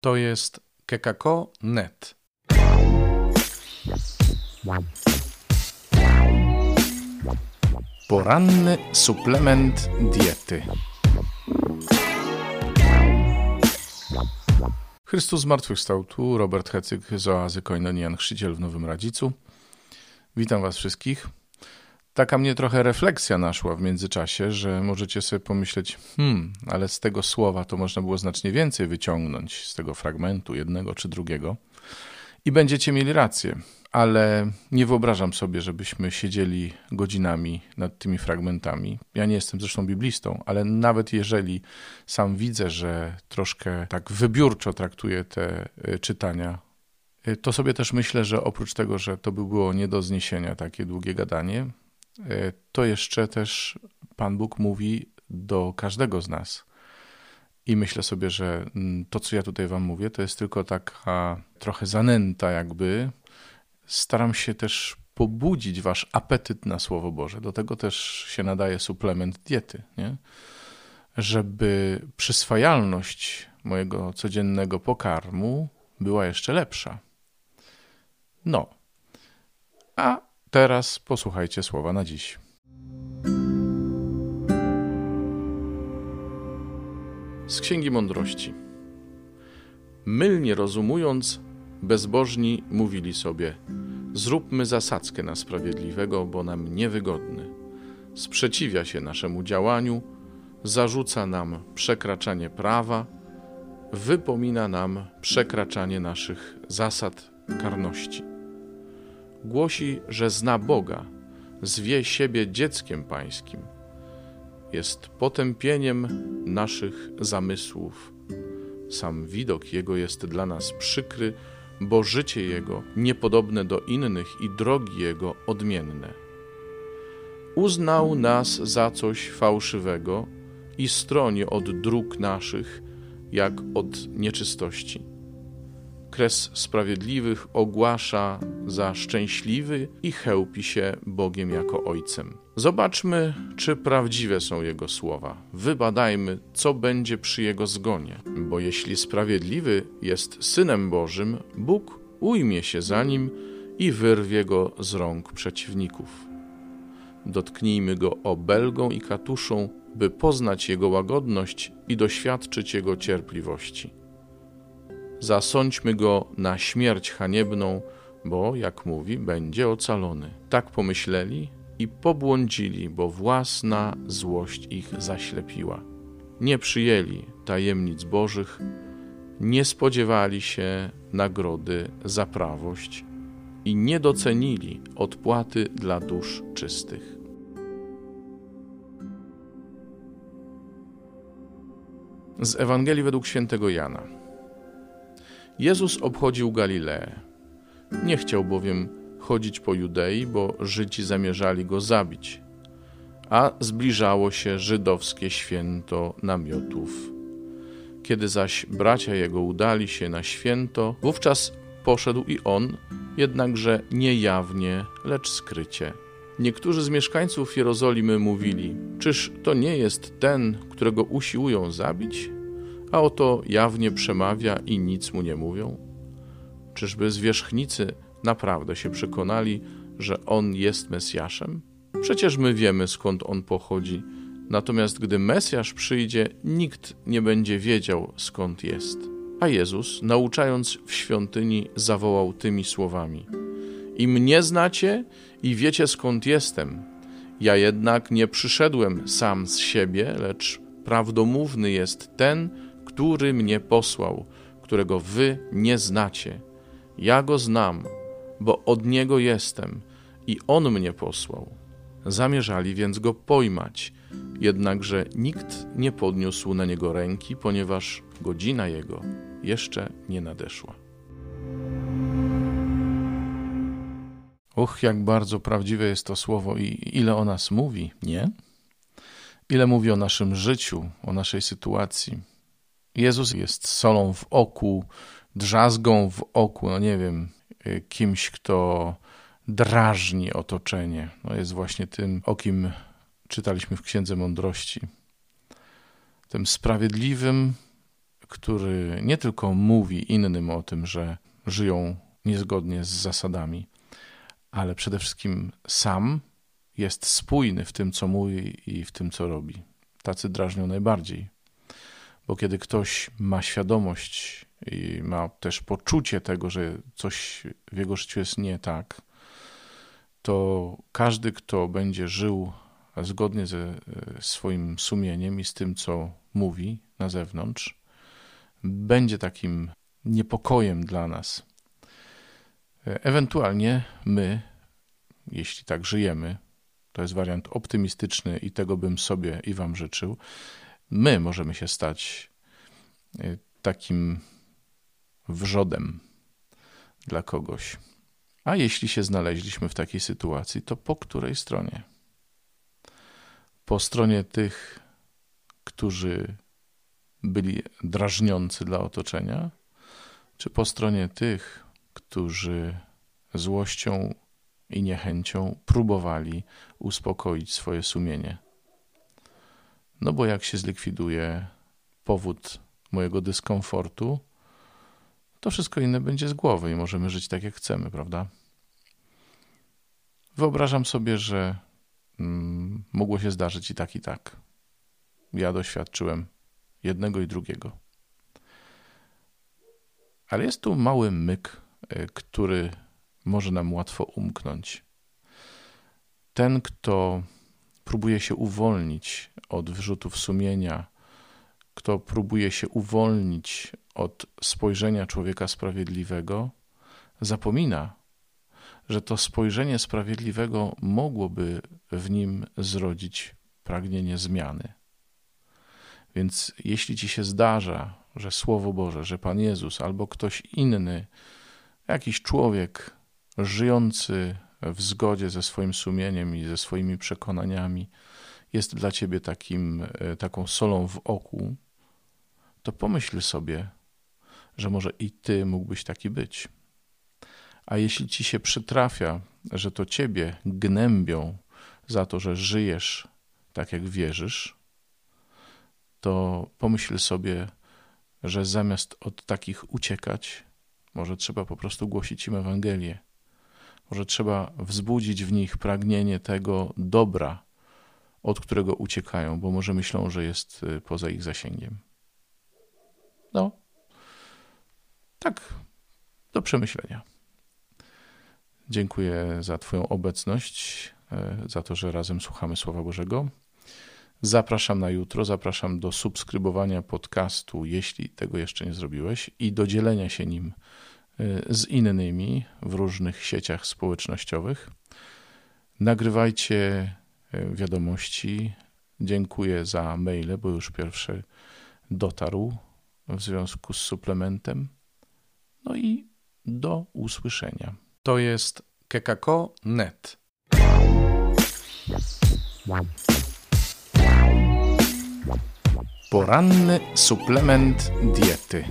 To jest kekako.net. Poranny suplement diety. Chrystus zmartwychwstał tu, Robert Hecyk z oazy Koinonian Chrzciciel w Nowym Radzicu. Witam was wszystkich. Taka mnie trochę refleksja naszła w międzyczasie, że możecie sobie pomyśleć, hmm, ale z tego słowa to można było znacznie więcej wyciągnąć, z tego fragmentu jednego czy drugiego. I będziecie mieli rację, ale nie wyobrażam sobie, żebyśmy siedzieli godzinami nad tymi fragmentami. Ja nie jestem zresztą biblistą, ale nawet jeżeli sam widzę, że troszkę tak wybiórczo traktuję te y, czytania, y, to sobie też myślę, że oprócz tego, że to by było nie do zniesienia takie długie gadanie, to jeszcze też Pan Bóg mówi do każdego z nas. I myślę sobie, że mm, to, co ja tutaj Wam mówię, to jest tylko taka trochę zanęta, jakby. Staram się też pobudzić Wasz apetyt na Słowo Boże. Do tego też się nadaje suplement diety, nie? żeby przyswajalność mojego codziennego pokarmu była jeszcze lepsza. No. A teraz posłuchajcie słowa na dziś. Z Księgi Mądrości. Mylnie rozumując, bezbożni mówili sobie: Zróbmy zasadzkę na sprawiedliwego, bo nam niewygodny. Sprzeciwia się naszemu działaniu, zarzuca nam przekraczanie prawa, wypomina nam przekraczanie naszych zasad karności. Głosi, że zna Boga, zwie siebie dzieckiem pańskim jest potępieniem naszych zamysłów. Sam widok Jego jest dla nas przykry, bo życie Jego niepodobne do innych i drogi Jego odmienne. Uznał nas za coś fałszywego i stroni od dróg naszych, jak od nieczystości. Kres sprawiedliwych ogłasza za szczęśliwy i chełpi się Bogiem jako Ojcem. Zobaczmy, czy prawdziwe są Jego słowa. Wybadajmy, co będzie przy Jego zgonie. Bo jeśli sprawiedliwy jest Synem Bożym, Bóg ujmie się za nim i wyrwie go z rąk przeciwników. Dotknijmy go obelgą i katuszą, by poznać Jego łagodność i doświadczyć Jego cierpliwości. Zasądźmy go na śmierć haniebną, bo, jak mówi, będzie ocalony. Tak pomyśleli i pobłądzili, bo własna złość ich zaślepiła. Nie przyjęli tajemnic Bożych, nie spodziewali się nagrody za prawość i nie docenili odpłaty dla dusz czystych. Z Ewangelii według świętego Jana. Jezus obchodził Galileę. Nie chciał bowiem chodzić po Judei, bo Żydzi zamierzali go zabić, a zbliżało się żydowskie święto namiotów. Kiedy zaś bracia jego udali się na święto, wówczas poszedł i on, jednakże nie jawnie, lecz skrycie. Niektórzy z mieszkańców Jerozolimy mówili: Czyż to nie jest ten, którego usiłują zabić? A oto jawnie przemawia i nic mu nie mówią? Czyżby zwierzchnicy naprawdę się przekonali, że on jest Mesjaszem? Przecież my wiemy skąd on pochodzi, natomiast gdy Mesjasz przyjdzie, nikt nie będzie wiedział skąd jest. A Jezus, nauczając w świątyni, zawołał tymi słowami: I mnie znacie i wiecie skąd jestem. Ja jednak nie przyszedłem sam z siebie, lecz prawdomówny jest ten, który mnie posłał, którego wy nie znacie. Ja go znam, bo od niego jestem i on mnie posłał. Zamierzali więc go pojmać, jednakże nikt nie podniósł na niego ręki, ponieważ godzina jego jeszcze nie nadeszła. Uch, jak bardzo prawdziwe jest to słowo i ile o nas mówi, nie? Ile mówi o naszym życiu, o naszej sytuacji. Jezus jest solą w oku, drzazgą w oku, no nie wiem, y, kimś, kto drażni otoczenie. No jest właśnie tym, o kim czytaliśmy w Księdze Mądrości. Tym sprawiedliwym, który nie tylko mówi innym o tym, że żyją niezgodnie z zasadami, ale przede wszystkim sam jest spójny w tym, co mówi i w tym, co robi. Tacy drażnią najbardziej. Bo kiedy ktoś ma świadomość i ma też poczucie tego, że coś w jego życiu jest nie tak, to każdy, kto będzie żył zgodnie ze e, swoim sumieniem i z tym, co mówi na zewnątrz, będzie takim niepokojem dla nas. E, ewentualnie my, jeśli tak żyjemy, to jest wariant optymistyczny i tego bym sobie i Wam życzył, my możemy się stać e, takim wrzodem dla kogoś. A jeśli się znaleźliśmy w takiej sytuacji, to po której stronie? Po stronie tych, którzy byli drażniący dla otoczenia, czy po stronie tych, którzy złością i niechęcią próbowali uspokoić swoje sumienie? No bo jak się zlikwiduje powód mojego dyskomfortu, to wszystko inne będzie z głowy i możemy żyć tak, jak chcemy, prawda? Wyobrażam sobie, że mm, mogło się zdarzyć i tak, i tak. Ja doświadczyłem jednego i drugiego. Ale jest tu mały myk, e, który może nam łatwo umknąć. Ten, kto próbuje się uwolnić od wyrzutów sumienia, kto próbuje się uwolnić od spojrzenia człowieka sprawiedliwego, zapomina, że to spojrzenie sprawiedliwego mogłoby w nim zrodzić pragnienie zmiany. Więc jeśli ci się zdarza, że Słowo Boże, że Pan Jezus albo ktoś inny, jakiś człowiek żyjący w zgodzie ze swoim sumieniem i ze swoimi przekonaniami, jest dla ciebie takim, e, taką solą w oku, to pomyśl sobie, że może i ty mógłbyś taki być. A jeśli ci się przytrafia, że to ciebie gnębią za to, że żyjesz tak, jak wierzysz, to pomyśl sobie, że zamiast od takich uciekać, może trzeba po prostu głosić im Ewangelię. Może trzeba wzbudzić w nich pragnienie tego dobra, od którego uciekają, bo może myślą, że jest y, poza ich zasięgiem. No, tak, do przemyślenia. Dziękuję za Twoją obecność, e, za to, że razem słuchamy Słowa Bożego. Zapraszam na jutro, zapraszam do subskrybowania podcastu, jeśli tego jeszcze nie zrobiłeś, i do dzielenia się nim z innymi w różnych sieciach społecznościowych. Nagrywajcie e, wiadomości. Dziękuję za maile, bo już pierwszy dotarł w związku z suplementem. No i do usłyszenia. To jest kekako.net. Poranny suplement diety.